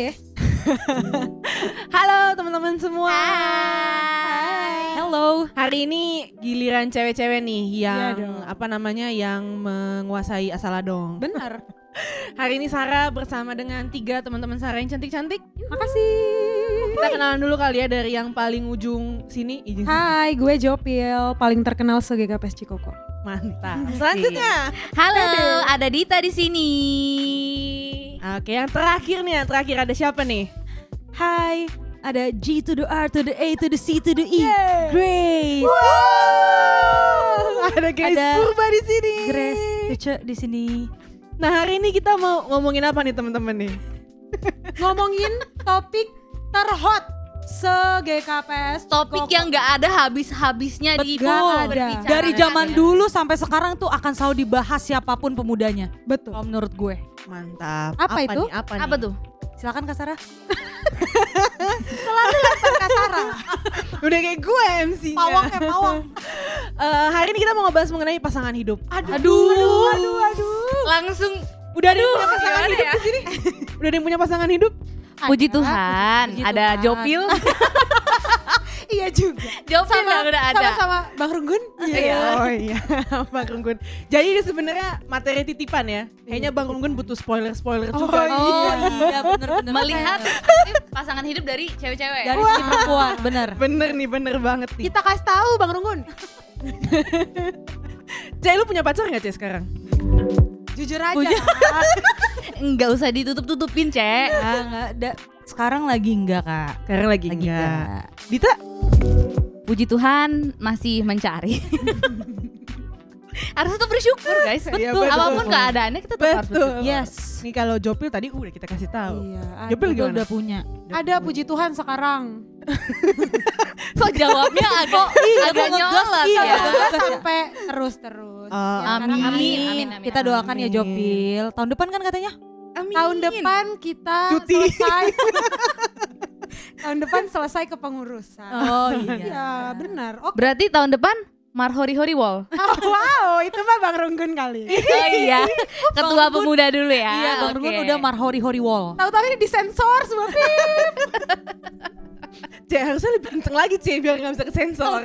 Ya. Halo teman-teman semua. Hai. Hello. Hari ini giliran cewek-cewek nih yang Iya dong. apa namanya yang menguasai asaladong. Benar. Hari ini Sarah bersama dengan tiga teman-teman Sarah yang cantik-cantik. Makasih. Kita kenalan dulu kali ya dari yang paling ujung sini. Izin Hai, gue Jopil, paling terkenal sebagai KPS Cikoko. Mantap. Selanjutnya. Halo, ada Dita di sini. Oke, yang terakhir nih, yang terakhir ada siapa nih? Hai, ada G to the R to the A to the C to the E. Grace. Ada Grace Ada Purba di sini. Grace Cece di sini. Nah hari ini kita mau ngomongin apa nih teman-teman nih? Ngomongin topik terhot se-GKPS Topik yang nggak ada habis-habisnya di berbicara. Dari zaman dulu sampai sekarang tuh akan selalu dibahas siapa pun pemudanya. Betul. Kalau menurut gue. Mantap. Apa itu? Nih, apa, Apa nih? tuh? Silakan Kak Sarah. Kasara. Udah kayak gue MC-nya. Pawang ya pawang. Eh, hari ini kita mau ngebahas mengenai pasangan hidup. Aduh. Aduh. Aduh, aduh. Langsung Udah ada yang punya pasangan hidup ya? di sini? Udah ada yang punya pasangan hidup? Puji Tuhan, puji ada Tuhan. Jopil. Iya juga. Jopil yang udah ada. Sama-sama Bang Runggun. Iya. Oh iya, Bang Runggun. Jadi ini sebenarnya materi titipan ya. Kayaknya Bang Runggun butuh spoiler-spoiler juga. nih. Oh iya bener-bener. Melihat pasangan hidup dari cewek-cewek. dari sisi perempuan, bener. Bener nih, bener banget nih. Kita kasih tahu Bang Runggun. Cek, lu punya pacar gak Cek sekarang? Jujur aja. Enggak usah ditutup-tutupin, Cek. Enggak, enggak. Da- sekarang lagi enggak kak. Sekarang lagi, Lagi enggak. enggak. Dita? Puji Tuhan masih mencari. harus tetap bersyukur, guys. Iya, Betul. betul. Apa pun keadaannya kita tetap harus Betul. bersyukur. Yes. Nih kalau Jopil tadi udah kita kasih tahu. Iya. Jopil gimana? udah punya. Ada puji Tuhan sekarang. Kok jawabnya agak agak ngegas, nyolot iya. ya. Sampai terus-terus. Oh, Ya, sekarang amin. amin. Amin, amin, Kita doakan ya amin. Jopil. Tahun depan kan katanya? Amin. Tahun depan kita Cuti. selesai. tahun depan selesai kepengurusan. Oh Iya, benar. Oke. Berarti tahun depan Marhori Hori Wall. wow, itu mah Bang Runggun kali. Oh iya. Ketua pemuda dulu ya. Iya, Bang Ruben Oke. udah marhori hori wall. Tahu-tahu ini disensor semua Pip. Cek harusnya lebih kenceng lagi Cek biar gak bisa kesensor.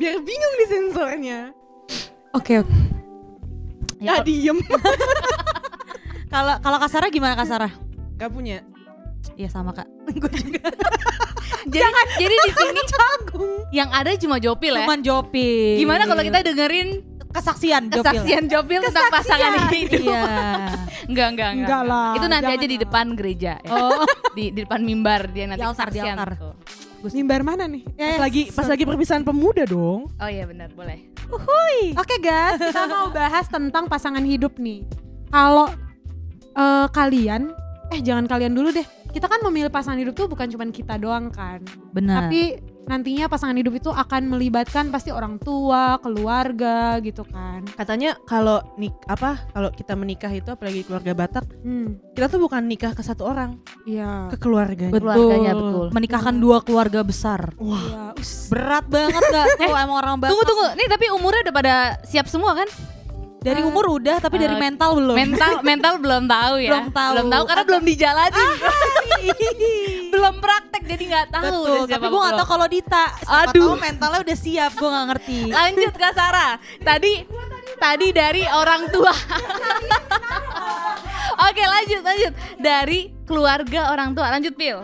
biar bingung di Oke, oke. Ya, Ya, diem. Kalau kalau Kak Sarah gimana Kak Sarah? Gak punya. Iya sama Kak. jadi jadi di sini yang ada cuma Jopil ya. Cuman Jopil. Gimana kalau kita dengerin kesaksian Jopil? kesaksian Jopil tentang pasangan hidup? Iya. Enggak, enggak, enggak. Enggak lah, Itu nanti jangan aja di depan gereja ya. Oh. Di, di depan mimbar dia nanti Di altar, di kesaksian altar. tuh. Mimbar mana nih? Pas lagi pas lagi perpisahan pemuda dong. Oh iya benar, boleh. Oke guys, kita mau bahas tentang pasangan hidup nih. Kalau eh, kalian, eh jangan kalian dulu deh. Kita kan memilih pasangan hidup tuh bukan cuma kita doang kan. Benar. Tapi nantinya pasangan hidup itu akan melibatkan pasti orang tua, keluarga gitu kan. Katanya kalau nik apa kalau kita menikah itu apalagi keluarga Batak, Hmm, kita tuh bukan nikah ke satu orang, iya. ke keluarganya. Betul. Keluarganya betul. Menikahkan dua keluarga besar. Wah, us. Berat banget gak tuh emang orang Batak. Tunggu tunggu, nih tapi umurnya udah pada siap semua kan? Dari umur udah tapi dari Eh, mental belum. Mental mental belum tahu ya. Belum tahu. Belum tahu karena belum dijalanin. belum praktek jadi nggak tahu. Betul, udah tapi siapa gue gak belum. tau kalau Dita Siapa Aduh. tahu mentalnya udah siap, gue gak ngerti Lanjut Kak Sarah. Tadi tadi dari orang tua. Oke lanjut lanjut dari keluarga orang tua. Lanjut Pil.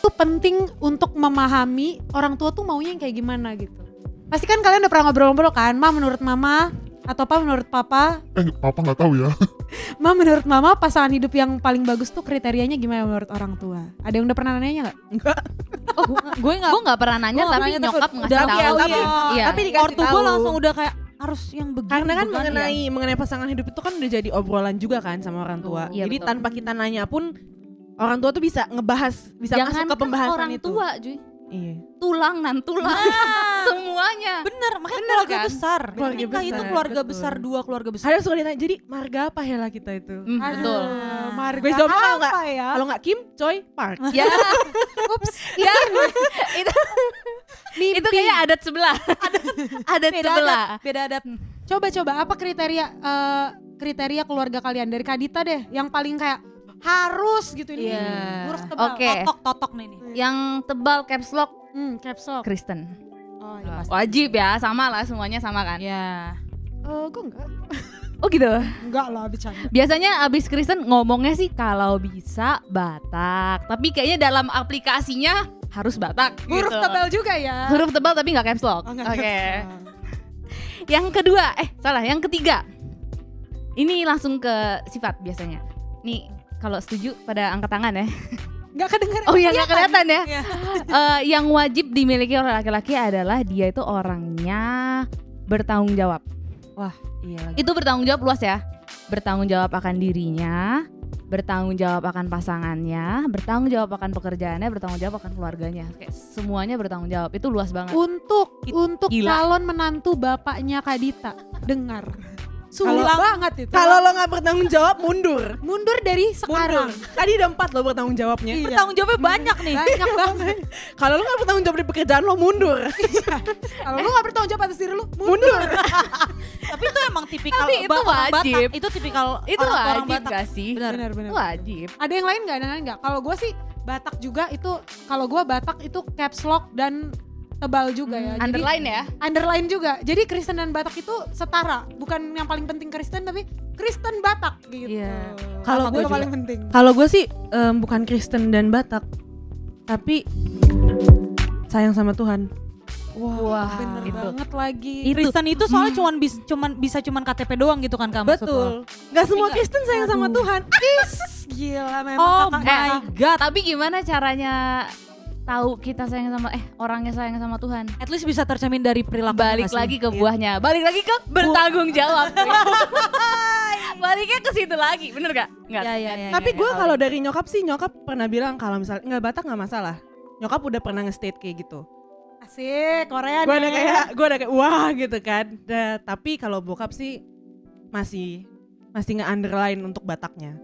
Itu penting untuk memahami orang tua tuh maunya yang kayak gimana gitu. Pasti kan kalian udah pernah ngobrol-ngobrol kan, Ma menurut mama atau apa menurut papa Eh, papa nggak tahu ya. Ma menurut mama pasangan hidup yang paling bagus tuh kriterianya gimana menurut orang tua? Ada yang udah pernah nanya nggak? enggak. Oh, Gue gak gue nggak pernah nanya nggak tapi nanya, nyokap ngasih tahu. tahu, Tapi, iya. iya. Tapi dikasih Ortu gue langsung udah kayak harus yang begini Karena kan bukan mengenai ya? mengenai pasangan hidup itu kan udah jadi obrolan juga kan sama orang tua. Iya, jadi betul. tanpa kita nanya pun orang tua tuh bisa ngebahas, bisa Jangan masuk ke pembahasan orang itu. tua, Juy. Iya. Tulang nan tulang. Semuanya. Bener, makanya Bener keluarga kan? besar Keluarga Nikah itu besar, keluarga betul. besar, dua keluarga besar Ada suka ditanya, jadi marga apa ya lah kita itu? Hmm, betul. Aduh, marga Gue jawabnya kalau nggak- apa ya? Kalau nggak Kim, Choi, Park. Ya. Ups. Ya. itu Mimpi. itu kayak adat sebelah. adat Beda sebelah. adat, beda adat Coba coba apa kriteria eh, kriteria keluarga kalian dari Kadita deh yang paling kayak harus gitu ini Iya. huruf tebal. Oke. Totok totok nih nih. Yang tebal caps lock Hmm, caps lock. Kristen. Oh, iya. pasti. Wajib ya, sama lah semuanya sama kan. Ya. Eh, gue enggak. Oh gitu. Enggak lah bercanda. Biasanya abis Kristen ngomongnya sih kalau bisa Batak, tapi kayaknya dalam aplikasinya harus Batak. Huruf gitu. tebal juga ya. Huruf tebal tapi nggak caps lock. Oh, Oke. lock. Yang kedua, eh salah, yang ketiga. Ini langsung ke sifat biasanya. Nih kalau setuju pada angkat tangan ya. Enggak kedengeran. Oh yang nggak kelihatan ya. Iya. Eh, yang wajib dimiliki oleh laki-laki adalah dia itu orangnya bertanggung jawab. Iya lagi. Itu bertanggung jawab luas ya. Bertanggung jawab akan dirinya, bertanggung jawab akan pasangannya, bertanggung jawab akan pekerjaannya, bertanggung jawab akan keluarganya. Kayak semuanya bertanggung jawab. Itu luas banget. Untuk untuk Gila. calon menantu bapaknya Kadita dengar. Kalau- Sulit banget itu. Kalau lo nggak bertanggung jawab mundur. mundur dari Mundur. sekarang. Tadi ada empat lo bertanggung jawabnya. Iya. Bertanggung jawabnya banyak nih. Banyak banget. Kalau lo nggak bertanggung jawab di pekerjaan lo mundur. Kalau lu gak bertanggung jawab atas diri lu, mundur. Tapi itu emang tipikal Tapi itu orang wajib. Batak. Itu tipikal Itu orang, orang wajib Batak. gak sih? Benar. Benar, benar. Wajib. Ada yang lain nggak? Ada yang lain nggak? Kalau gue sih Batak juga itu, kalau gue Batak itu caps lock dan tebal juga ya. Jadi- Underline ya. underline juga. Jadi Kristen dan Batak itu setara. Bukan yang paling penting Kristen tapi Kristen Batak gitu. Iya. Kalau gue itu paling penting. Kalau gue sih em, bukan Kristen dan Batak, tapi sayang sama Tuhan. Wah, Bener itu. banget lagi. Kristen itu soalnya cuman bis, cuman bisa cuman KTP doang gitu kan kamu Betul. Gak semua Kristen sayang sama Tuhan. Gila memang Oh kakak. my Eh, god. Tapi gimana caranya tahu kita sayang sama eh orangnya sayang sama Tuhan? At least bisa tercermin dari perilaku. Balik lagi ke buahnya, balik lagi ke bertanggung jawab. Baliknya ke situ lagi, bener gak? Enggak. Ya ya ya. Tapi ya, gue ya. kalau dari nyokap sih nyokap pernah bilang kalau misalnya nggak Batak nggak masalah. Nyokap udah pernah nge-state kayak gitu. Asik, Korea Gue nih. udah kayak gue udah kayak wah gitu kan. Da- tapi kalau bokap sih masih masih nge-underline untuk Bataknya.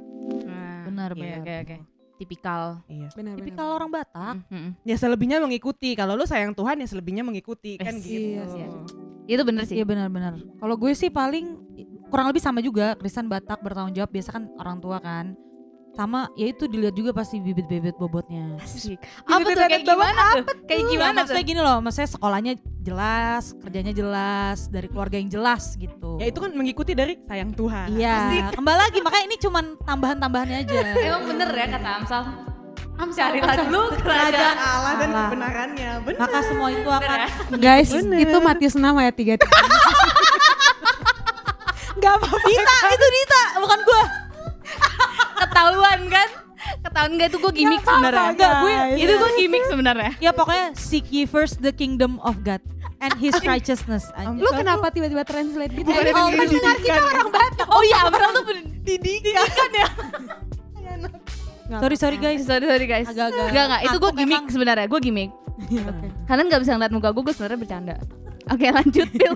Nah, Benar, iya, benar. Oke, oke. Tipikal. Iya. Benar, Tipikal orang Batak. Mm, mm, mm. Ya selebihnya mengikuti. Kalau lu sayang Tuhan ya selebihnya mengikuti kan Eh, gitu. iya, iya. Itu bener sih. Iya benar-benar. Kalau gue sih paling kurang lebih sama juga Kristen Batak bertanggung jawab biasa kan orang tua kan. Sama ya itu dilihat juga pasti bibit-bibit bobotnya. Asik. Apa tuh kayak gimana tuh? Kayak Ya, gimana tuh? maksudnya gini loh, maksudnya sekolahnya jelas, kerjanya jelas, dari keluarga yang jelas gitu. Ya itu kan mengikuti dari sayang Tuhan. Iya, kembali lagi makanya ini cuman tambahan-tambahannya aja. Emang bener ya kata Amsal. Amsal, Carilah dulu kerajaan. Allah dan kebenarannya. Benar. Maka semua itu akan Bener ya? Guys, Bener. itu Matius 6 ayat 3. Gak apa-apa. Dita, itu Dita, bukan gue. Ketahuan kan? Ketahuan gak itu gue gimmick sebenarnya. Enggak, gue- Itu Iya. gue gimmick sebenarnya. Ya pokoknya seek ye first the kingdom of God and his righteousness. Lu kenapa tiba-tiba translate gitu? Bukan oh, pendengar kita orang Batak. Oh iya, Amsal tuh pendidikan ya. Sorry sorry guys. Sorry sorry guys. Agak-agak Enggak enggak, itu gue gimmick sebenarnya. Gue gimmick. Oke. Kalian nggak bisa ngeliat muka gue, gue sebenarnya bercanda. Oke lanjut Phil.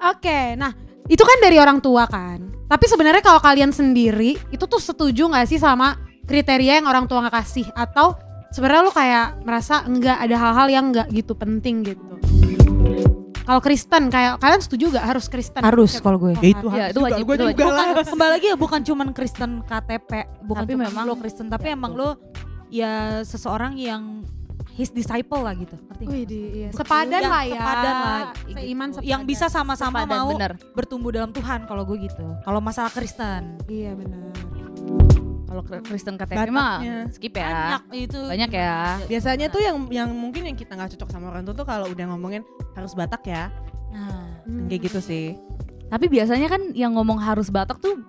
Oke, nah itu kan dari orang tua kan. Tapi sebenarnya kalau kalian sendiri itu tuh setuju nggak sih sama kriteria yang orang tua nggak kasih atau sebenarnya lu kayak merasa enggak ada hal-hal yang enggak gitu penting gitu. Kalau Kristen kayak kalian setuju gak harus Kristen? Harus kalau gue. Ya itu Ya, harus itu juga. wajib, Gue itu juga wajib. lah. Bukan, kembali lagi ya bukan cuman Kristen KTP, bukan Tapi cuma memang- lo Kristen, tapi emang lo ya seseorang yang his disciple lah gitu. Ngerti di- iya. sepadan Yang lah ya. Sepadan lah. Seiman gitu. sepadan. Yang bisa sama-sama mau bener. bertumbuh dalam Tuhan kalau gue gitu. Kalau masalah Kristen. Iya benar. Kalau Kristen KTP mah skip ya. Banyak itu. Banyak ya. Biasanya tuh yang yang mungkin yang kita nggak cocok sama orang tua tuh kalau udah ngomongin harus Batak ya. Nah, Hmm. Kayak gitu sih. Tapi biasanya kan yang ngomong harus Batak tuh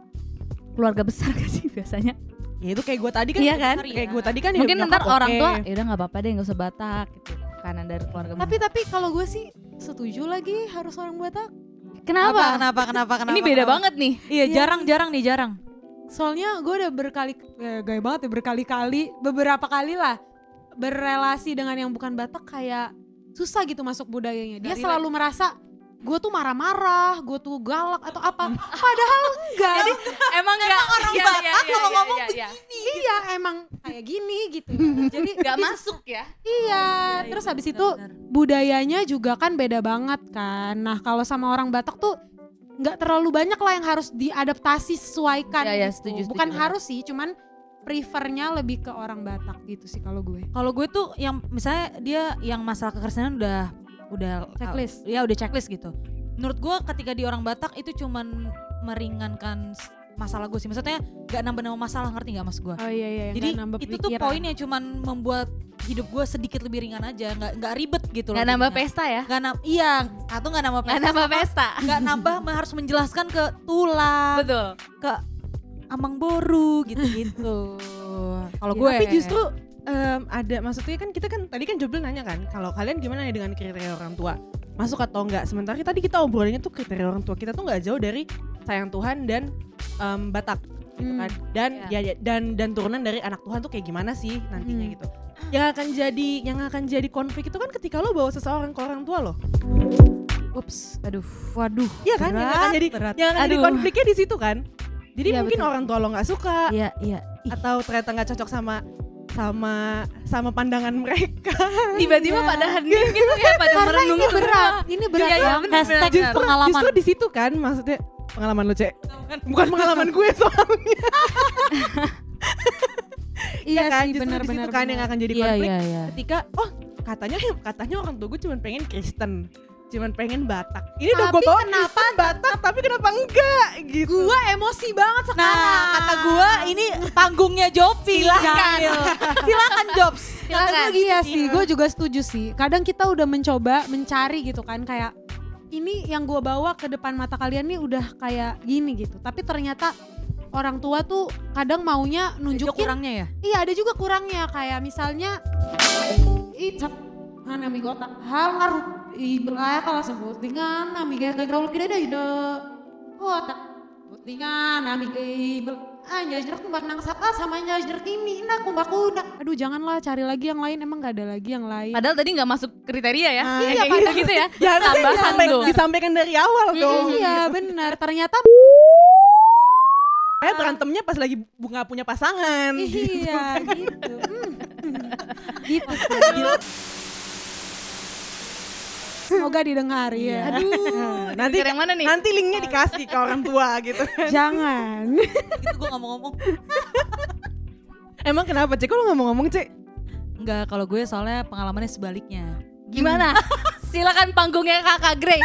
keluarga besar gak sih biasanya? Ya itu kayak gue tadi kan. Iya kan? Kayak gue tadi kan ya Mungkin nyokap ntar orang tua ya udah nggak apa-apa deh nggak usah Batak gitu. Kanan dari keluarga. Tapi tapi kalau gue sih setuju lagi harus orang Batak. kenapa? Kenapa? Kenapa? Kenapa? Ini beda kenapa? banget nih. Iya, jarang-jarang nih, jarang. Soalnya gue udah berkali, eh, gaya banget ya berkali-kali, beberapa kali lah berrelasi dengan yang bukan Batak kayak susah gitu masuk budayanya. Dia Dari selalu merasa gue tuh marah-marah, gue tuh galak atau apa. Padahal enggak. Jadi emang nggak orang Batak kalau ngomong iya emang kayak gini gitu. Jadi nggak dia- masuk ya. Iya, terus habis itu budayanya juga kan beda banget kan. Nah kalau sama orang Batak tuh nggak terlalu banyak lah yang harus diadaptasi sesuaikan Ya, ya, gitu. setuju, setuju, bukan benar. harus sih cuman prefernya lebih ke orang Batak gitu sih kalau gue Kalau gue tuh yang misalnya dia yang masalah kekerasan udah udah Checklist. ya udah checklist gitu. Menurut gue ketika di orang Batak itu cuman meringankan masalah gue sih. Maksudnya gak nambah-nambah masalah ngerti gak mas gue? oh iya iya Jadi nggak nambah itu tuh pikiran. poinnya cuman membuat hidup gue sedikit lebih ringan aja, nggak nggak ribet gitu Gak loh. nambah jadinya. pesta ya? Nggak nam- iya, satu nggak nambah Gak pesta. nambah sama pesta. Nggak nambah harus menjelaskan ke tulang, Betul. ke amang boru gitu-gitu. Kalau Ya, gue Tapi justru em, ada maksudnya kan kita kan tadi kan Jobil nanya kan kalau kalian gimana ya dengan kriteria orang tua masuk atau enggak sementara tadi kita obrolinnya tuh kriteria orang tua kita tuh nggak jauh dari sayang Tuhan dan em, Batak gitu Hmm. kan dan Ya. ya. dan dan turunan dari anak Tuhan tuh kayak gimana sih nantinya Hmm. gitu yang akan jadi yang akan jadi konflik itu kan ketika lo bawa seseorang ke orang tua lo ups Aduh. waduh. iya kan yang akan jadi berat. yang akan jadi konfliknya di situ kan jadi Iya, mungkin betul. orang tua lo nggak suka iya. Ih, atau ternyata nggak cocok sama sama sama pandangan mereka Tiba-tiba Iya. pada hening gitu ya, pada karena merenung. ini berat ini berat Iya, iya, benar, Hashtag benar, benar. pengalaman. Justru di situ kan maksudnya pengalaman lo cek bukan pengalaman gue soalnya iya kan sih justru di situ kan yang benar. akan jadi Iya, konflik iya, iya. ketika oh katanya katanya orang tua gue cuma pengen Kristen cuman pengen Batak. Ini udah gue bawa kenapa Batak tapi kenapa enggak gitu. Gua emosi banget sekarang. Nah, kata gua ini panggungnya Jopi. Silakan. Silakan Jobs. Silakan. iya sih gue juga setuju sih. Kadang kita udah mencoba mencari gitu kan kayak ini yang gue bawa ke depan mata kalian nih udah kayak gini gitu. Tapi ternyata orang tua tuh kadang maunya Itu nunjukin. kurangnya ya? iya ada juga kurangnya. Kayak misalnya icap nami kota hal ngaruh ibraya kalau sebut dengan nami gaya gaul kira ada ide. Kota dengan nami gaya Anya jeruk kumbak nang sapa sama nya jeruk ini nah kumbak kuda. Aduh janganlah cari lagi yang lain emang gak ada lagi yang lain. Padahal tadi nggak masuk kriteria ya. Ah, Yang iya, kayak gitu. gitu ya. ya Tambahan tuh. disampaikan dari awal dong. Iya benar. Ternyata kayak berantemnya pas lagi bunga punya pasangan. Iya gitu. Hmm. gitu. Sih. Semoga didengar ya Nah, nanti yang mana nih? nanti linknya dikasih ke orang tua gitu jangan Itu gua gak mau ngomong. emang kenapa cek kok lo ngomong ngomong cek Enggak, kalau gue soalnya pengalamannya sebaliknya. Gimana? Silakan panggungnya Kakak Grey.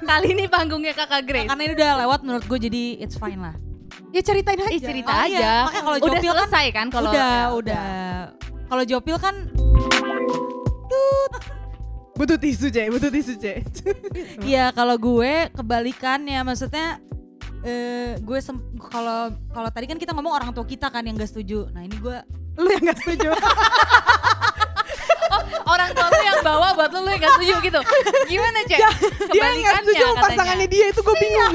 Kali ini panggungnya Kakak Grey. Karena ini udah lewat menurut gue jadi it's fine lah. ya ceritain aja Ih cerita Oh, aja. iya. Makanya kalau udah Jopil kan- selesai kan kalau udah, ya, udah. Kalau Jopil kan butuh tisu cek. Butuh tisu cek. Iya kalau gue kebalikannya. Maksudnya eh gue kalau kalau tadi kan kita ngomong orang tua kita kan yang gak setuju. Nah ini gue lu yang gak setuju. Orang tua lu yang bawa buat lu lu yang gak setuju gitu. Gimana cek? dia yang gak setuju sama pasangannya dia itu gue bingung.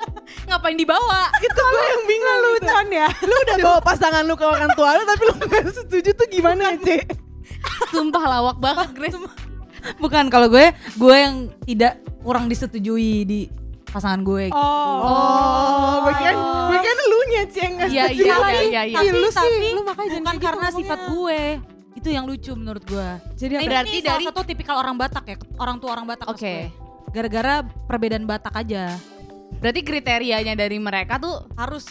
Ngapain dibawa? itu gue yang bingung lucuan ya? Lu udah bawa pasangan lu ke orang tua lu tapi lu gak setuju tuh gimana cek? Sumpah lawak banget Grace. bukan kalau gue gue yang tidak kurang disetujui di pasangan gue. gitu. oh, gue kira gue kira lu nya cek yang gak Iya setuju iya iya iya. iya. Tapi, lu sih, tapi lu makanya jangan bukan gitu karena ngomongnya. sifat gue. Itu yang lucu menurut gue. jadi Nah, ini- Berarti ini salah dari- satu tipikal orang Batak ya, orang tua orang Batak. Oke. gue. Gara-gara perbedaan Batak aja. Berarti kriterianya dari mereka tuh Harus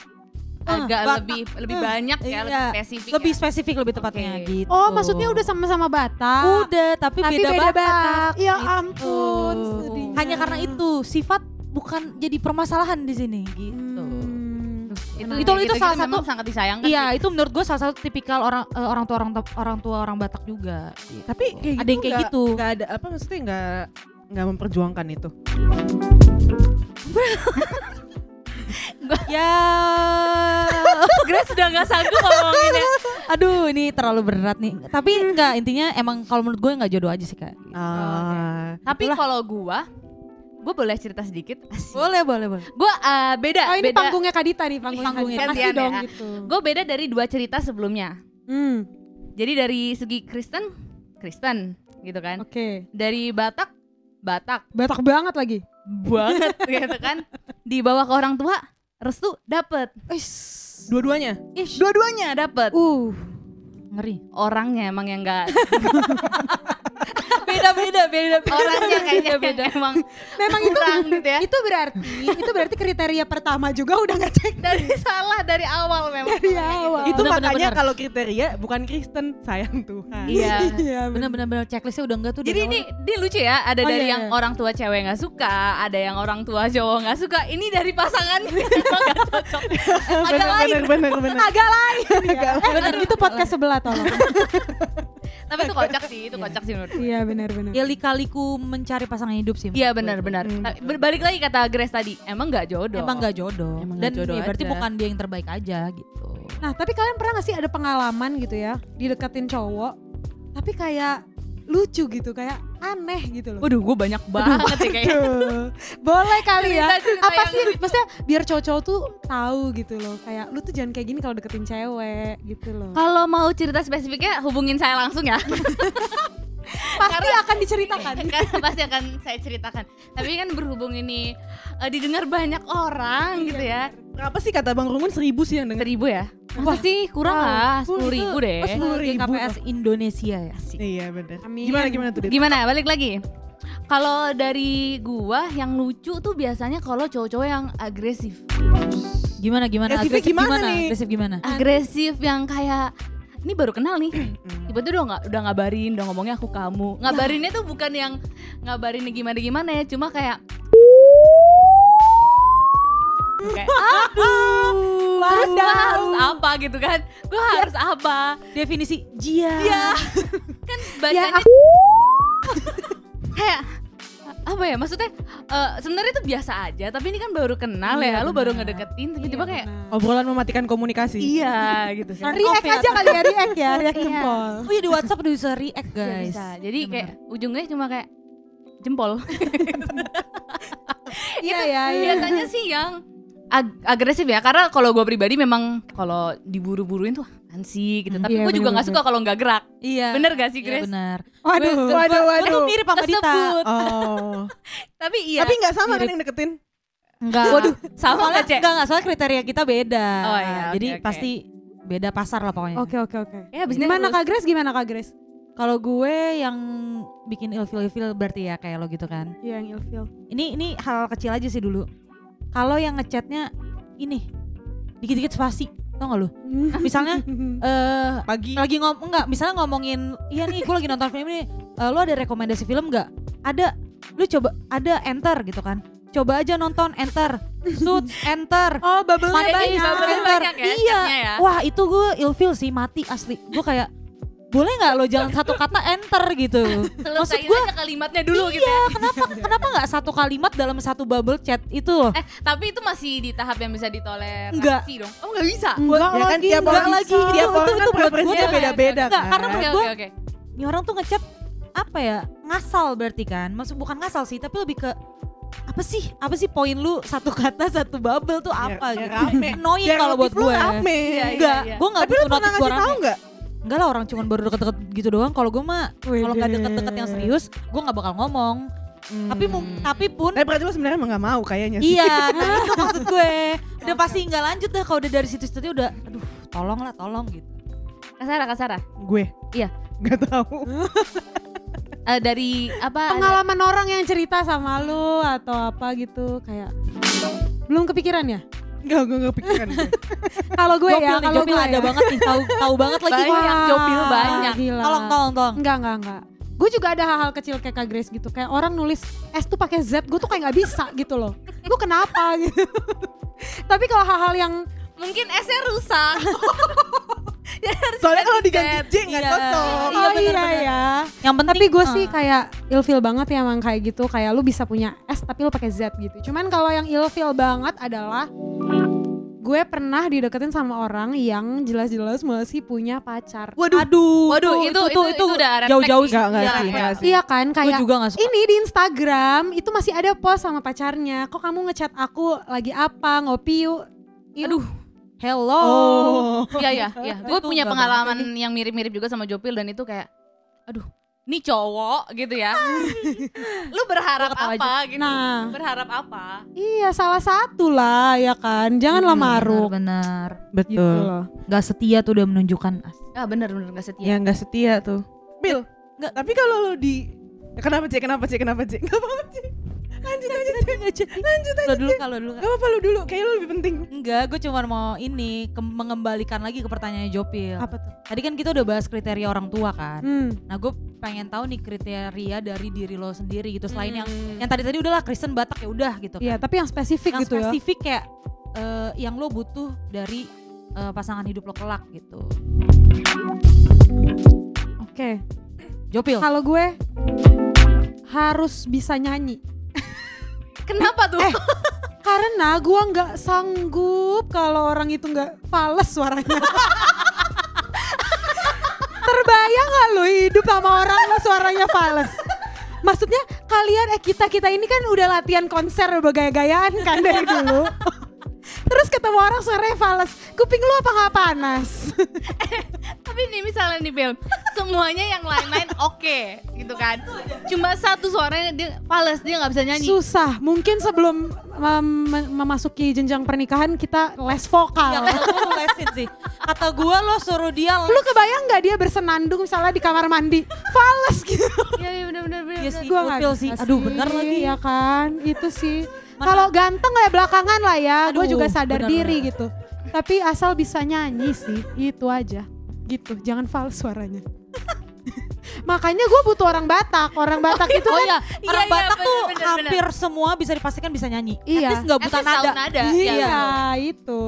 agak Batak. lebih lebih Eh, banyak ya, iya. lebih spesifik. lebih ya. spesifik lebih tepatnya Oke. gitu. oh maksudnya udah sama-sama Batak Udah, tapi, tapi beda, beda, Batak. Batak ya gitu. ampun sedihnya. Hanya karena itu sifat bukan jadi permasalahan di sini gitu. Hmm. Itu Itu- itu gitu-gitu salah satu- sangat disayangkan. Iya, sih. itu menurut gue salah satu tipikal orang eh, orang tua orang orang tua orang Batak juga. gitu. tapi kayak Ada yang kayak nggak- gitu. nggak ada apa maksudnya nggak nggak memperjuangkan itu ya, Grace sudah nggak sanggup ngomonginnya. aduh ini terlalu berat nih. Tapi enggak intinya emang kalau menurut gue nggak jodoh aja sih kak. ah Tapi kalau gua, gua boleh cerita sedikit. Boleh boleh boleh. Gua eh, beda, oh ini beda. panggungnya Kadita nih panggungnya, Panggungnya Kadita. Kasih dong ya. gitu Gue beda dari dua cerita sebelumnya. hmm. Jadi dari segi Kristen, Kristen gitu kan. oke Dari Batak, Batak Batak banget lagi banget gitu kan. Dibawa ke orang tua, restu dapet. Ish. dua-duanya Ish. Dua-duanya dapet. uh Ngeri. Orangnya emang yang nggak Beda beda beda orangnya kayaknya beda emang Memang itu kurang gitu ya itu berarti itu berarti kriteria pertama juga udah nggak cek dari salah dari awal memang dari awal. Itu Bener, makanya kalau kriteria bukan Kristen, sayang Tuhan. iya Iya, bener bener bener checklistnya udah enggak tuh Jadi ini, ini lucu ya, ada Oh, dari iya, yang iya. orang tua cewek nggak suka, ada yang orang tua cowok nggak suka. Ini dari pasangan cocok. Agak lain, bener, bener, bener. agak lain. Eh, bener itu podcast sebelah tolong. tapi itu kocak sih, itu kocak sih menurut. Iya benar-benar. ya lika-liku mencari pasangan hidup sih Iya menurut gue. benar-benar. Hmm. Tapi Berbalik lagi kata Grace tadi, emang nggak jodoh. emang gak jodoh Emang dan nggak jodoh ya berarti aja. bukan dia yang terbaik aja gitu Nah, tapi kalian pernah gak sih ada pengalaman gitu ya, dideketin cowok, tapi kayak lucu gitu, kayak aneh gitu loh. Waduh, gue banyak banget sih kayaknya. Aduh. Boleh kali ya. Apa sih? Maksudnya biar cowok-cowok tuh tahu gitu loh. Kayak lu tuh jangan kayak gini kalau deketin cewek gitu loh. Kalau mau cerita spesifiknya hubungin saya langsung ya. Pasti akan diceritakan. Karena pasti akan saya ceritakan. Tapi kan berhubung ini eh, didengar banyak orang gitu ya. Berapa sih kata Bang Rungun? Seribu sih yang denger. Seribu ya? Masa sih kurang Wow. lah, Oh, sepuluh ribu deh. oh, sepuluh ribu. KPS Indonesia ya sih Iya. Amin. Gimana gimana tuh? Gimana? Balik lagi. Kalau dari gua yang lucu tuh biasanya kalau cowok-cowok yang agresif. gimana gimana Agresifnya agresif gimana gimana nih? agresif gimana Agresif yang kayak ini baru kenal nih. Tiba-tiba udah nggak udah ngabarin, udah ngomongnya aku kamu. Ngabarinnya tuh bukan yang ngabarinnya gimana gimana ya, cuma kayak kayak aduh terus gue harus apa gitu kan? Gue harus apa? Definisi jia. Iya. Kan bacanya kayak apa ya maksudnya eh, sebenarnya itu biasa aja tapi ini kan baru kenal Iya, ya lu baru ngedeketin tiba-tiba kayak Obrolan mematikan komunikasi. iya gitu kan React aja kali ya, react ya, react Iya. jempol. oh iya di WhatsApp udah bisa react Iya, guys bisa. jadi Iya, kayak ujungnya cuma kayak jempol Iya ya, iya. biasanya sih yang ag- agresif ya karena kalau gue pribadi memang kalau diburu-buruin tuh apaan sih gitu tapi Iya, gue juga nggak suka kalau nggak gerak iya bener gak sih iya Grace benar Waduh. Gue- Waduh, waduh. gue mirip sama Dita. Oh. tapi iya Tapi nggak sama kan Mirip. yang deketin? enggak waduh sama soalnya gak cek enggak enggak soalnya kriteria kita beda Oh, iya, oke, jadi oke. pasti beda pasar lah pokoknya Oke oke oke. Ya, Gimana. Kak Grace? Gimana Kak Grace? kalau gue yang bikin ilfil ilfil berarti ya kayak lo gitu kan Iya yang ilfil. ini ini hal kecil aja sih dulu kalau yang ngechatnya ini dikit-dikit spasi tau gak lu? Misalnya eh Pagi. lagi ngom enggak misalnya ngomongin iya nih gue lagi nonton film ini eh, lu ada rekomendasi film nggak? Ada lu coba ada enter gitu kan. Coba aja nonton enter suits enter. Oh, bubble Money banyak, bubble-nya enter banyak ya, iya. ya. wah itu gue ilfil sih mati asli. Gue kayak boleh nggak lo jangan satu kata enter gitu maksud gue kalimatnya dulu gitu ya iya kenapa kenapa nggak satu kalimat dalam satu bubble chat itu loh eh tapi itu masih di tahap yang bisa ditoleransi Enggak. dong oh nggak bisa Enggak Ya kan lagi, tiap enggak orang lagi. tiap Itu- orang itu- kan itu buat gue beda-beda enggak, kan. karena menurut oke gua- oke ini orang tuh ngechat apa ya ngasal berarti kan maksud bukan ngasal sih tapi lebih ke apa sih apa sih poin lu satu kata satu bubble tuh apa biar gitu rame. annoying kalau buat gue rame. Iya, iya. enggak gue nggak Tapi lu pernah gue ngasih tahu rame nggak? Enggak lah orang cuman baru deket-deket gitu doang kalau gue mah kalau nggak deket-deket yang serius gue nggak bakal ngomong tapi mu- Hmm. tapi pun Tapi berarti lu sebenarnya emang gak mau kayaknya sih. iya nah itu maksud gue udah pasti nggak lanjut dah kalau udah dari situ-situ udah aduh tolong lah tolong gitu kasara kasara Gue. Iya. Gak tahu. Eh, dari apa Pengalaman orang yang cerita sama lu atau apa gitu kayak belum kepikiran ya? Enggak, gue gak pikiran gue. Kalau gue Jopil ya, kalau Jopil gue ada ya. banget nih tahu tahu banget lagi Banyak, Wah. Jopil banyak. Gila. tolong tolong tolong Enggak, enggak, enggak. Gue juga ada hal-hal kecil kayak Kak Grace gitu. Kayak orang nulis S tuh pakai Z, gue tuh kayak nggak bisa gitu loh. Gue kenapa gitu. Tapi kalau hal-hal yang mungkin S-nya rusak Soalnya kalau diganti Z. J gak Iya. cocok. oh Iya, bener, iya bener. ya. yang penting Tapi gue sih eh, kayak ilfil banget ya emang kayak gitu. Kayak lu bisa punya S tapi lu pakai Z gitu. Cuman kalau yang ilfil banget adalah gue pernah dideketin sama orang yang jelas-jelas masih punya pacar. Waduh. aduh Waduh, itu- itu- itu udah jauh-jauh Enggak, enggak Iya, sih, iya. sih. Iya kan gue kayak juga gak suka ini di Instagram itu masih ada post sama pacarnya. Kok kamu ngechat aku lagi apa ngopi yuk? aduh hello Oh. iya iya iya gue punya pengalaman yang mirip-mirip juga sama Jopil dan itu kayak aduh ini cowok gitu ya lu berharap apa gitu Nah. berharap apa Iya salah satu lah ya kan. Jangan lah maruk benar gitu Betul. loh. nggak setia tuh udah menunjukkan ah bener bener gak setia Ya gak setia tuh. Bil, enggak. Tapi kalau lo di Kenapa Ci? Kenapa Ci? Kenapa Ci? Gak apa-apa Ci. Lanjut lanjut. Lanjut. Lanjut Lo lanjut. dulu kalau dulu. Gak apa-apa lu dulu. Kayaknya lu lebih penting. Enggak, gue cuma mau ini ke- mengembalikan lagi ke pertanyaan Jopil. Apa tuh? Tadi kan kita udah bahas kriteria orang tua kan. Hmm. Nah, gue pengen tahu nih kriteria dari diri lo sendiri gitu. Selain yang Hmm. yang tadi tadi udahlah Kristen Batak ya udah gitu. Iya, kan. tapi yang spesifik yang gitu ya. spesifik kayak eh, yang lo butuh dari eh, pasangan hidup lo kelak gitu. Oke. Jopil. Kalau gue harus bisa nyanyi. Kenapa tuh? Eh, Karena gue nggak sanggup kalau orang itu nggak fales suaranya. Terbayang nggak lo hidup sama orang lo suaranya fales? Maksudnya kalian eh kita kita ini kan udah latihan konser bergaya-gayaan kan dari dulu. Terus ketemu orang suaranya fales, kuping lu apa nggak panas? Tapi nih misalnya nih Bel, semuanya yang lain-lain oke gitu kan. Cuma satu suaranya dia fales, dia nggak bisa nyanyi. Susah, mungkin sebelum mem- mem- memasuki jenjang pernikahan kita les vokal. Ya lo lesin sih. Kata gue lo suruh dia Lu kebayang nggak dia bersenandung misalnya di kamar mandi, fales gitu? Iya iya benar benar benar. Iya benar. sih. Gua nggak Gokil sih. bisa Aduh, bener lagi. ya kan, itu sih. Kalau ganteng ya belakangan lah ya, gue juga sadar bener, diri bener. gitu. Tapi asal bisa nyanyi sih, itu aja. Gitu, jangan fals suaranya. Makanya gue butuh orang Batak, orang Batak itu Oh kan iya, Iya, orang iya, Batak bener, tuh bener, hampir semua bisa dipastikan bisa nyanyi. Iya. At nggak At buta nada. nada. Iya, Iya. itu.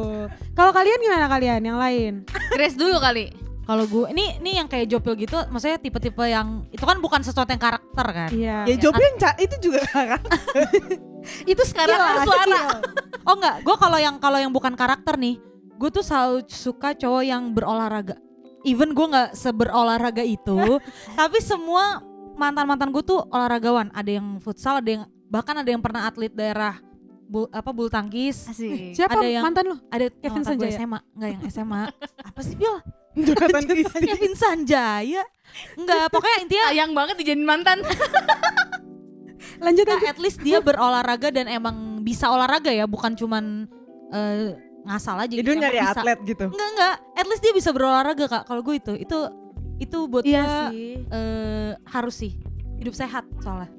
Kalau kalian gimana kalian yang lain? Grace dulu kali. Kalau gue ini ini yang kayak Jopil gitu, maksudnya tipe-tipe yang itu kan bukan sesuatu yang karakter kan. Iya. Ya Jopi yang ca- itu juga kan. itu Karakter lah, suara. Oh enggak, gue kalau yang kalau yang bukan karakter nih, gue tuh selalu suka cowok yang berolahraga. Even gue nggak seberolahraga itu, tapi semua mantan mantan gue tuh olahragawan. Ada yang futsal, ada yang bahkan ada yang pernah atlet daerah bul, apa bulu tangkis. Asik. Siapa Ada yang- mantan lu? Ada Kevin Sanjaya. SMA, enggak yang SMA. apa sih Bil? Jonathan Christie. Kevin Sanjaya. Enggak, pokoknya intinya Sayang banget dijadiin mantan. Lanjut Nah, lanjut. at least dia berolahraga dan emang bisa olahraga ya, bukan cuman eh, ngasal aja. Jadi gitu, dia nyari bisa. atlet gitu. Enggak enggak, at least dia bisa berolahraga kak. Kalau gue itu, itu itu buat Iya gue sih. eh, harus sih hidup sehat soalnya.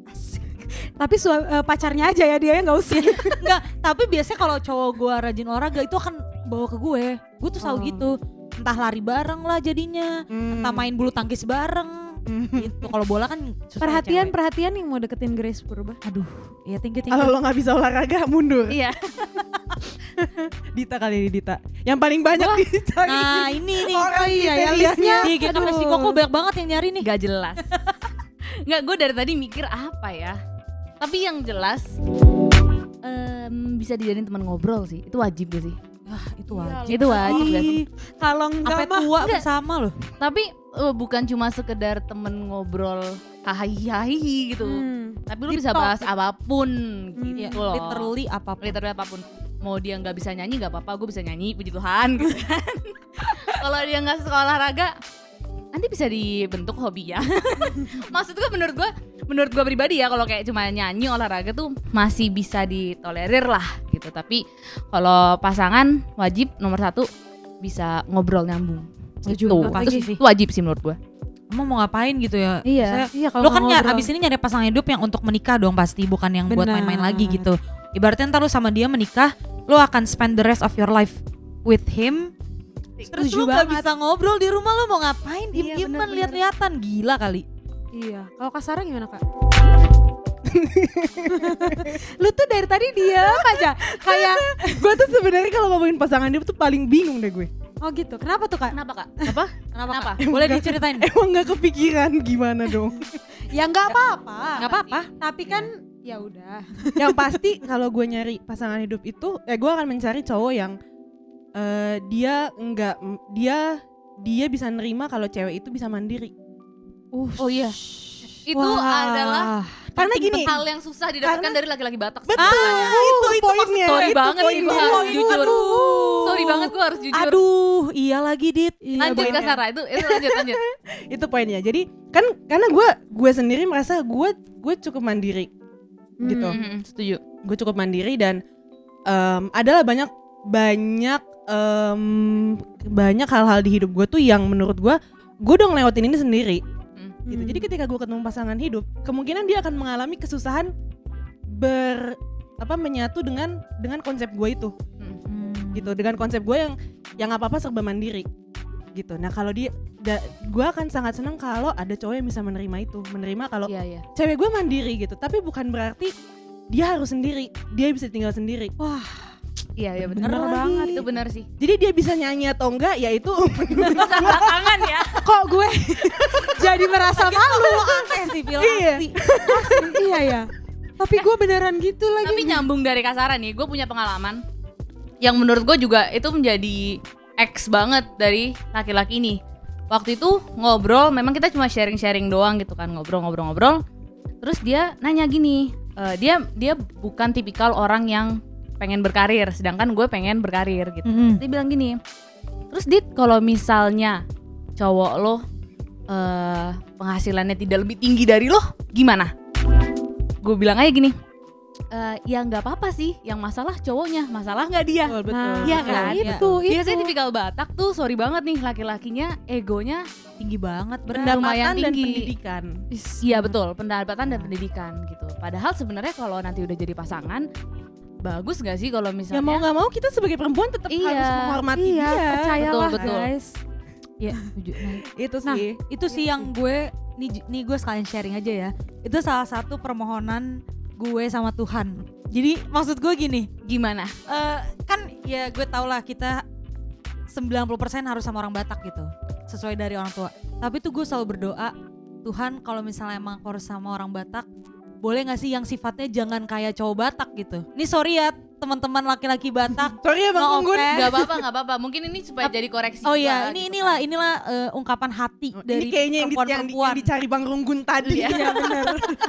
Tapi eh, pacarnya aja ya dia ya nggak usah. Enggak, tapi biasanya kalau cowok gue rajin olahraga itu akan bawa ke gue. Gue tuh selalu Oh. gitu. Entah lari bareng lah jadinya, Hmm. entah main bulu tangkis bareng. Hmm. gitu. Kalau bola kan perhatian cewek. perhatian yang mau deketin Grace Purba. Aduh, ya thank you thank Kalau you. lo nggak bisa olahraga mundur. Iya. Dita kali ini Dita. Yang paling banyak dicari. Nah ini nih. Orang Oh iya ya listnya. Di Aduh. Koko banyak banget yang nyari nih. Gak jelas. Nggak, gue dari tadi mikir apa ya. Tapi yang jelas em, bisa dijadiin teman ngobrol sih. Itu wajib gak sih? Wah, itu wajib. Itu wajib gak sih? Ih, Kalau enggak Sampai mah tua Enggak. bersama loh. Tapi eh, bukan cuma sekedar temen ngobrol hahihi gitu. Hmm. Tapi lu Deep bisa talk. bahas apa pun gitu Ya, loh. literally apa pun. literally apa pun mau dia nggak bisa nyanyi nggak apa-apa gue bisa nyanyi puji Tuhan gitu kan kalau dia nggak suka olahraga nanti bisa dibentuk hobi ya maksud gue menurut gue menurut gue pribadi ya kalau kayak cuma nyanyi olahraga tuh masih bisa ditolerir lah gitu tapi kalau pasangan wajib nomor satu bisa ngobrol nyambung Setuju, itu, pasti Terus sih. itu wajib sih menurut gue Emang mau ngapain gitu ya? Iya, Saya- iya lo kan nyari, ngobrol. abis ini nyari pasangan hidup yang untuk menikah dong pasti, bukan yang buat Benar. main-main lagi gitu. Ibaratnya ntar lo sama dia menikah, lo akan spend the rest of your life with him. Terus Setuju lo gak banget. bisa ngobrol di rumah lo mau ngapain? Iya, Diem-dieman lihat-lihatan gila kali. Iya. Kalau Kak Sarah gimana Kak? Lu tuh dari tadi diam aja. Kayak gue tuh sebenarnya kalau ngomongin pasangan hidup tuh paling bingung deh gue. oh gitu. Kenapa tuh Kak? kenapa kak apa Kenapa? Kenapa? Kak? Boleh diceritain? Emang nggak kepikiran gimana dong? Ya nggak apa-apa. Gak apa-apa. Tapi kan ya udah. yang pasti kalau gue nyari pasangan hidup itu, eh gue akan mencari cowok yang eh, dia nggak dia dia bisa nerima kalau cewek itu bisa mandiri. Uh. oh iya itu Wah. adalah Karena gini, hal yang susah didapatkan Karena- dari laki-laki Batak betul sebenarnya. itu itu poinnya. sorry itu banget poinnya. gue harus jujur Aduh. sorry banget gue harus jujur Aduh, iya lagi Dit. Iya, lanjut ke Sarah itu itu lanjut lanjut itu poinnya. Jadi kan karena gue gue sendiri merasa gue gue cukup mandiri gitu. Hmm, setuju Gue cukup mandiri dan em, adalah banyak banyak em, banyak hal-hal di hidup gue tuh yang menurut gue gue udah ngelewatin ini sendiri. Hmm. gitu. Jadi ketika gue ketemu pasangan hidup, kemungkinan dia akan mengalami kesusahan ber apa menyatu dengan dengan konsep gue itu Hmm. gitu dengan konsep gue yang yang apa apa serba mandiri gitu nah kalau dia da, gue akan sangat seneng kalau ada cowok yang bisa menerima itu menerima kalau Iya iya. cewek gue mandiri gitu tapi bukan berarti dia harus sendiri dia bisa tinggal sendiri Iya iya benar Bener banget. Itu benar sih. jadi dia bisa nyanyi atau enggak ya itu Belakangan ya. Kok gue jadi merasa malu? aneh sih Pil Iya. asli. iya ya. Tapi gue beneran gitu lagi. Tapi nyambung dari kasaran nih, gue punya pengalaman yang menurut gue juga itu menjadi X banget dari laki-laki ini. Waktu itu ngobrol, memang kita cuma sharing-sharing doang gitu kan, ngobrol-ngobrol-ngobrol. Terus dia nanya gini, eh, dia dia bukan tipikal orang yang pengen berkarir, sedangkan gue pengen berkarir gitu. Mm-mm. Dia bilang gini, terus dit kalau misalnya cowok lo eh, penghasilannya tidak lebih tinggi dari lo, gimana? Gue bilang aja gini, "Eh, ya nggak apa-apa sih, yang masalah cowoknya, masalah nggak dia. betul betul Nah, Iya betul. kan? Itu, itu. Biasanya tipikal Batak tuh, sorry banget nih laki-lakinya egonya tinggi banget berat lumayan pendapatan dan tinggi. pendidikan Iya betul, pendapatan dan pendidikan gitu. Padahal sebenarnya kalau nanti udah jadi pasangan, bagus gak sih kalau ya misalnya mau nggak mau kita sebagai perempuan tetap Iya, harus menghormati Iya, dia percayalah Betul, betul. guys. Iya, setuju. Nah, itu Nah, sih itu sih yang gue nih nih gue sekalian sharing aja ya itu salah satu permohonan gue sama Tuhan jadi maksud gue gini gimana? eh, kan ya gue tau lah kita 90% harus sama orang Batak gitu sesuai dari orang tua tapi tuh gue selalu berdoa Tuhan kalau misalnya emang harus sama orang Batak boleh gak sih yang sifatnya jangan kayak cowok Batak gitu ini sorry ya teman-teman laki-laki Batak sorry ya bang Unggun offense. Gak apa-apa, gak apa-apa. Mungkin ini supaya jadi koreksi. oh iya gitu ini kan. inilah inilah eh, ungkapan hati Oh, dari ini kayaknya yang, di- yang, di- yang dicari bang Runggun tadi Iya. Iya, benar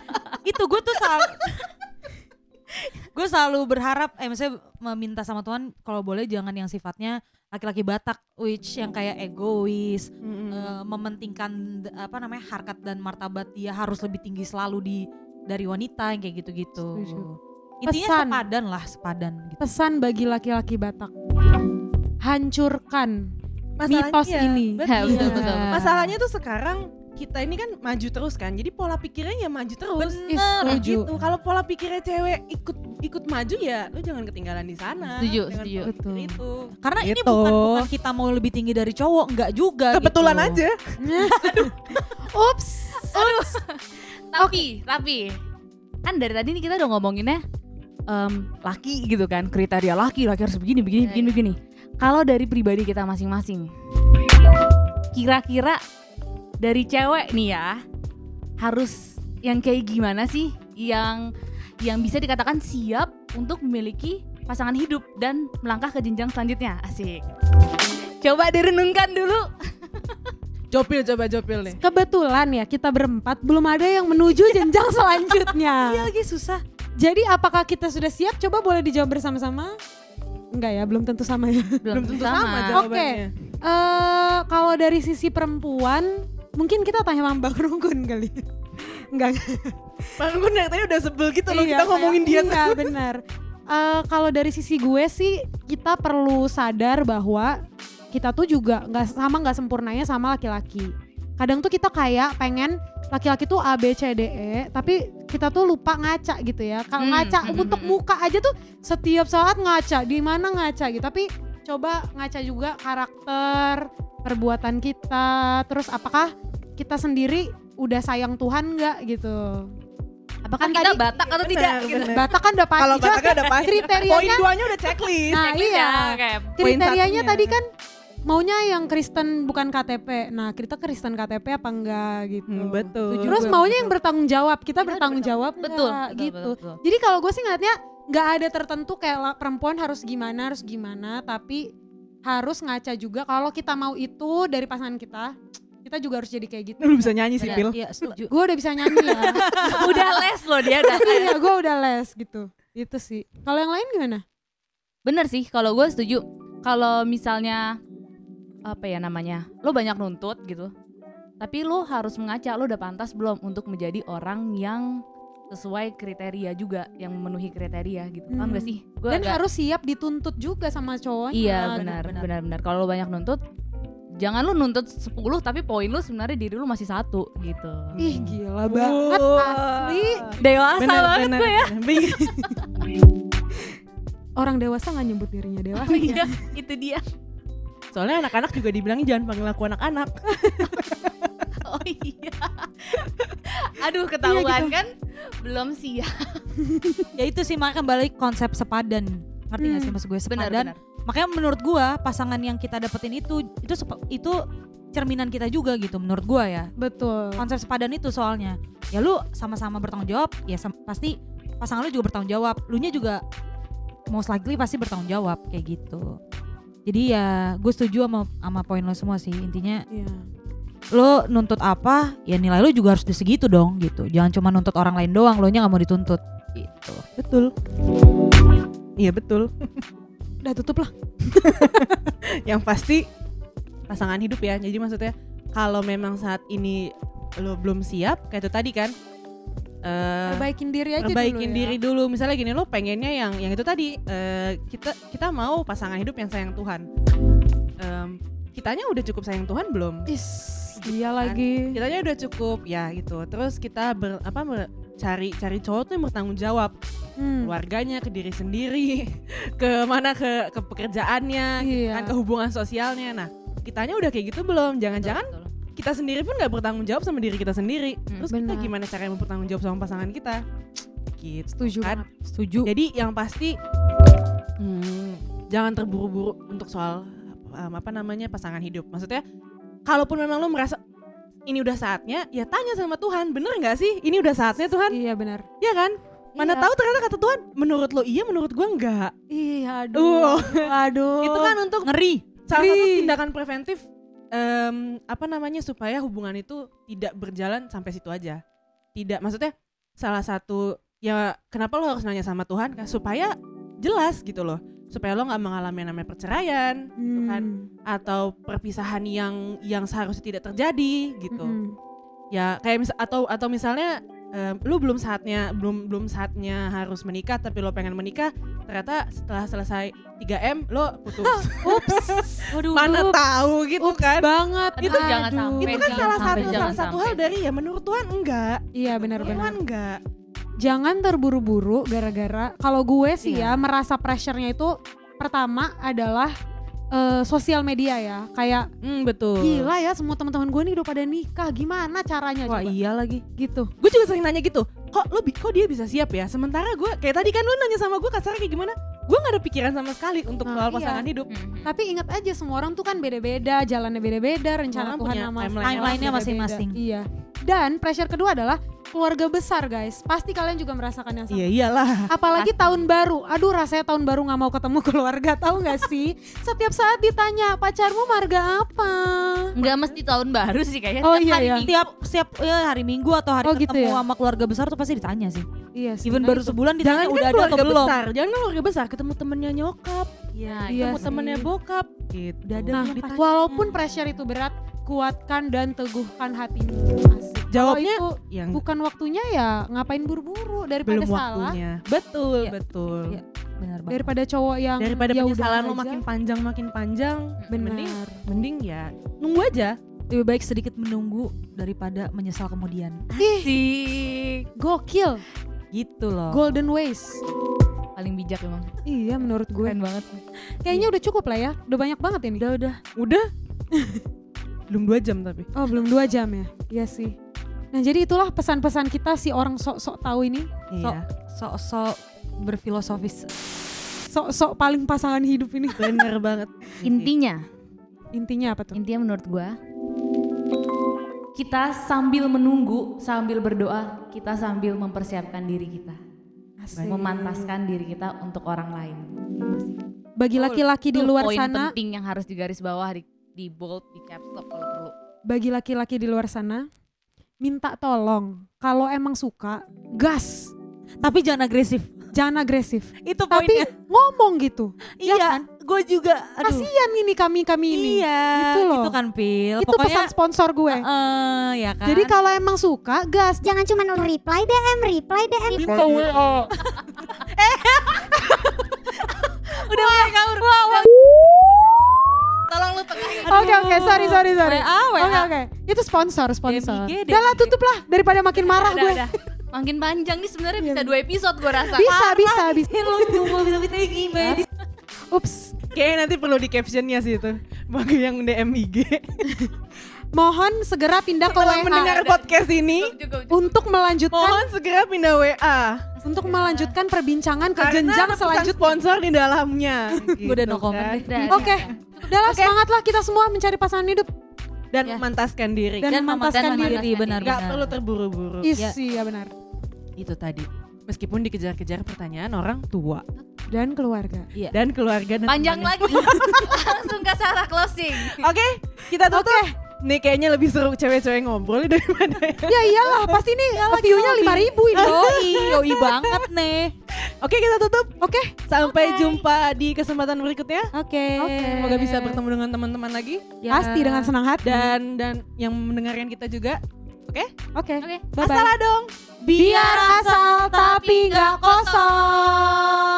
itu gue tuh selalu gue selalu berharap eh maksudnya meminta sama Tuhan kalau boleh jangan yang sifatnya laki-laki Batak which yang kayak egois eh, mementingkan d- apa namanya harkat dan martabat dia harus lebih tinggi selalu di dari wanita yang kayak gitu-gitu intinya Pesan. sepadan lah sepadan gitu Pesan bagi laki-laki Batak. Hancurkan Masalahnya- mitos iya, ini. betul. Ya, betul, Iya. betul, betul. Masalahnya tuh sekarang kita ini kan maju terus kan, jadi pola pikirnya ya maju terus. Setuju. gitu. Kalau pola pikirnya cewek ikut ikut maju ya, lu jangan ketinggalan di sana. Setuju, Jangan setuju. Betul. Itu. karena ini Gitu. bukan bukan kita mau lebih tinggi dari cowok enggak juga Kebetulan gitu. aja. Ups. Tapi, tapi. Kan dari tadi nih kita udah ngomonginnya em, laki gitu kan, kriteria laki, laki harus begini, begini, Iya, begini, begini. Kalau dari pribadi kita masing-masing, kira-kira dari cewek nih ya harus yang kayak gimana sih? Yang yang bisa dikatakan siap untuk memiliki pasangan hidup dan melangkah ke jenjang selanjutnya. Asik. Coba direnungkan dulu Jopil coba jopil nih. Kebetulan ya kita berempat belum ada yang menuju jenjang selanjutnya. iya lagi susah Jadi apakah kita sudah siap? Coba boleh dijawab bersama-sama? Enggak ya, belum tentu sama ya. Belum tentu sama, Oke. jawabannya. Eh kalau dari sisi perempuan, mungkin kita tanya sama Bang Rungkun kali. Enggak. Bang Runggun dari tadi udah sebel gitu loh Iya, kita ngomongin dia Iya, benar. Eh, kalau dari sisi gue sih kita perlu sadar bahwa kita tuh juga nggak sama nggak sempurnanya sama laki-laki. Kadang tuh kita kayak pengen laki-laki tuh A B C D E, tapi kita tuh lupa ngaca gitu ya. Kalau Hmm, ngaca hmm, untuk hmm, muka aja tuh setiap saat ngaca, di mana ngaca gitu. Tapi coba ngaca juga karakter, perbuatan kita, terus apakah kita sendiri udah sayang Tuhan nggak gitu. apakah Kan kita tadi- batak atau tidak gitu. benar. Batak kan udah pasti. Kalau Cuma Bataknya udah pasti. kriterianya- Poin duanya udah checklist. Nah Checklist iya, ya, kriterianya tadi kan maunya yang Kristen bukan KTP. Nah kita Kristen KTP apa enggak gitu. Hmm, betul. Terus Betul, maunya betul. yang bertanggung jawab. Kita Kita bertanggung jawab betul, enggak, betul, gitu. betul, betul. Jadi kalau gue sih ngeliatnya nggak ada tertentu kayak perempuan harus gimana harus gimana, tapi harus ngaca juga kalau kita mau itu dari pasangan kita, kita juga harus jadi kayak gitu. Lu bisa nyanyi sih. Pil. iya setuju Gue udah bisa nyanyi ya. udah les loh dia iya, gue udah les gitu. Itu sih. Kalau yang lain gimana? Bener sih, kalau gue setuju. Kalau misalnya apa ya namanya, lo banyak nuntut gitu, tapi lo harus mengaca lo udah pantas belum untuk menjadi orang yang sesuai kriteria juga, yang memenuhi kriteria gitu. Paham Hmm. gak sih? Gua Dan agak- harus siap dituntut juga sama cowoknya. Iya benar, benar benar. benar. Kalau lo banyak nuntut, jangan lu nuntut 10 tapi poin lu sebenarnya diri lu masih satu gitu. Ih gila banget asli. Dewasa Bener, banget bener, gue ya. bener. Orang dewasa nggak nyebut dirinya dewasa. Iya, itu dia. Soalnya anak-anak juga dibilang jangan panggil aku anak-anak. Oh iya. Aduh ketahuan gitu. kan belum siap. ya itu sih makanya balik konsep sepadan ngerti gak sih Hmm. maksud gue Benar sepadan benar. makanya menurut gua pasangan yang kita dapetin itu itu itu cerminan kita juga gitu menurut gua ya Betul. konsep sepadan itu soalnya ya lu sama-sama bertanggung jawab ya pasti pasangan lu juga bertanggung jawab lu nya juga most likely pasti bertanggung jawab kayak gitu jadi ya gue setuju sama sama poin lo semua sih intinya Iya. lo nuntut apa ya nilai lo juga harus di segitu dong gitu jangan cuma nuntut orang lain doang lo nya nggak mau dituntut gitu Betul. Iya betul. Udah tutup lah. Yang pasti pasangan hidup ya. Jadi maksudnya kalau memang saat ini lo belum siap kayak itu tadi kan. Perbaikin diri aja perbaikin dulu ya. diri dulu. Misalnya gini lo pengennya yang yang itu tadi eh, kita kita mau pasangan hidup yang sayang Tuhan. Em, kitanya udah cukup sayang Tuhan belum? Is, iya Kan? lagi. Kitanya udah cukup ya gitu. Terus kita ber, apa ber- cari cari cowok tuh yang bertanggung jawab Hmm. keluarganya ke diri sendiri ke mana ke ke pekerjaannya Iya. kan ke hubungan sosialnya nah kitanya udah kayak gitu belum jangan-jangan. Kita sendiri pun nggak bertanggung jawab sama diri kita sendiri Hmm, terus kita benar. gimana cara bertanggung jawab sama pasangan kita gitu Setuju kan banget. setuju jadi yang pasti hmm, jangan terburu-buru untuk soal um, apa namanya pasangan hidup maksudnya kalaupun memang lo merasa ini udah saatnya ya tanya sama Tuhan bener nggak sih ini udah saatnya Tuhan Iya benar. ya kan mana Iya. tahu ternyata kata Tuhan menurut lo iya menurut gua enggak Iya Uh. aduh. aduh. itu kan untuk ngeri salah satu Ih. tindakan preventif em, apa namanya supaya hubungan itu tidak berjalan sampai situ aja. Tidak maksudnya salah satu ya kenapa lo harus nanya sama Tuhan kan? Supaya jelas gitu loh. Supaya lo nggak mengalami yang namanya perceraian gitu kan? Hmm. atau perpisahan yang yang seharusnya tidak terjadi gitu. Mm-mm. ya kayak mis atau atau misalnya em, lu belum saatnya belum belum saatnya harus menikah tapi lo pengen menikah ternyata setelah selesai 3 m lo putus Ups. waduh mana Ups. tahu gitu Ups kan banget. Itu jangan Aduh. sampai. itu kan jangan salah sampai, satu salah satu sampai. hal dari ya menurut Tuhan enggak Iya Menurut benar-benar. Tuhan enggak Jangan terburu-buru gara-gara kalau gue sih Iya. ya merasa pressure-nya itu pertama adalah eh, sosial media ya. Kayak hmm, betul gila ya semua teman-teman gue nih udah pada nikah. Gimana caranya wah coba? iya lagi Gitu. gue juga sering nanya gitu kok lo kok dia bisa siap ya sementara gue kayak tadi kan lo nanya sama gue kasarnya kayak gimana gue gak ada pikiran sama sekali untuk Nah, soal iya. pasangan hidup Mhm. Tapi ingat aja semua orang tuh kan beda-beda, jalannya beda-beda, rencana Orang Tuhan punya sama timeline-nya masing-masing. Iya. Dan pressure kedua adalah keluarga besar guys. Pasti kalian juga merasakan yang sama. iya iyalah Apalagi tahun baru. Aduh rasanya tahun baru nggak mau ketemu keluarga tahu nggak sih? Setiap saat ditanya pacarmu marga apa? Nggak mesti tahun baru sih kayaknya. Oh, Tiap iya, hari iya. Minggu. tiap siap ya hari minggu atau hari Oh, gitu ketemu ya? sama keluarga besar tuh pasti ditanya sih Iya sih. even nah baru itu. sebulan jangan ditanya kan udah ada keluarga atau belum besar jangan kan keluarga besar ketemu temennya nyokap Iya, Iya ketemu sih. temennya bokap gitu Udah ada Nah, belum walaupun pressure itu berat, kuatkan dan teguhkan hatimu. Asik. Jawabnya itu yang bukan waktunya ya ngapain buru-buru daripada belum salah. waktunya betul Iya. betul Iya. benar banget Daripada cowok yang daripada ya penyesalan lo makin panjang makin panjang mending benar. mending ya nunggu aja lebih baik sedikit menunggu daripada menyesal kemudian Ih, Sih. gokil. gitu loh Golden ways. Paling bijak emang. Iya menurut gue. Keren banget. Kayaknya udah cukup lah ya. Udah banyak banget ini. udah udah udah belum dua jam tapi Oh belum dua jam ya? Iya sih. Nah jadi itulah pesan-pesan kita si orang sok-sok tahu ini. iya sok-sok berfilosofis Sok-sok paling pasangan hidup ini. bener banget Intinya, Intinya apa tuh? intinya menurut gua kita sambil menunggu, sambil berdoa, kita sambil mempersiapkan diri kita, Asik. memantaskan diri kita untuk orang lain. Bagi laki-laki di luar poin sana, penting yang harus digaris bawah di, di bold, di caps lock kalau perlu. bagi laki-laki di luar sana, minta tolong. Kalau emang suka, gas. tapi jangan agresif Jangan agresif. itu Tapi poinnya ngomong gitu. iya kan? gue juga aduh Kasian ini kami-kami ini. iya Gitu loh. itu kan pil Itu pokoknya pesan sponsor gue. eh, ya kan Jadi kalau emang suka, gas. Jangan cuma reply DM, reply DM. udah mulai kabur wow, wow. Tolong lu tengahin. Oke oke. sorry sorry sorry. WA, WA. Oke oke. Itu sponsor sponsor. Udah lah tutup lah daripada makin marah Udah, gue. udah. Makin panjang nih sebenarnya bisa dua episode gue rasa. Bisa bisa bisa. Lu cuma bisa bisa gimana? Ups. Kayaknya nanti perlu di captionnya sih itu bagi yang DM IG. Mohon segera pindah ke Kalau WA mendengar podcast ini, Cukup, cukup. untuk melanjutkan mohon segera pindah WA. untuk melanjutkan perbincangan ke Karena jenjang selanjutnya. sponsor di dalamnya. Gue udah no Gitu comment kan. deh. Oke. Udah lah semangat lah kita semua mencari pasangan hidup. Dan Ya. mantaskan diri. Dan memantaskan dan diri. memantaskan benar-benar. Gak perlu terburu-buru. Ya. iya benar. Itu tadi. Meskipun dikejar-kejar pertanyaan orang tua Dan keluarga. dan keluarga dan Panjang temannya. lagi. Langsung ke Sarah closing. Oke, kita tutup. Nih kayaknya lebih seru cewek-cewek ngobrol daripada Ya iyalah, pasti ini view-nya 5000 ribu ini. Yoi, yoi banget nih. Oke, kita tutup. Oke. Sampai jumpa di kesempatan berikutnya. Oke. Semoga bisa bertemu dengan teman-teman lagi Ya. Pasti dengan senang hati. dan dan yang mendengarkan kita juga. Oke? Oke. Oke. Bye-bye. Asal dong. Biar asal tapi nggak kosong.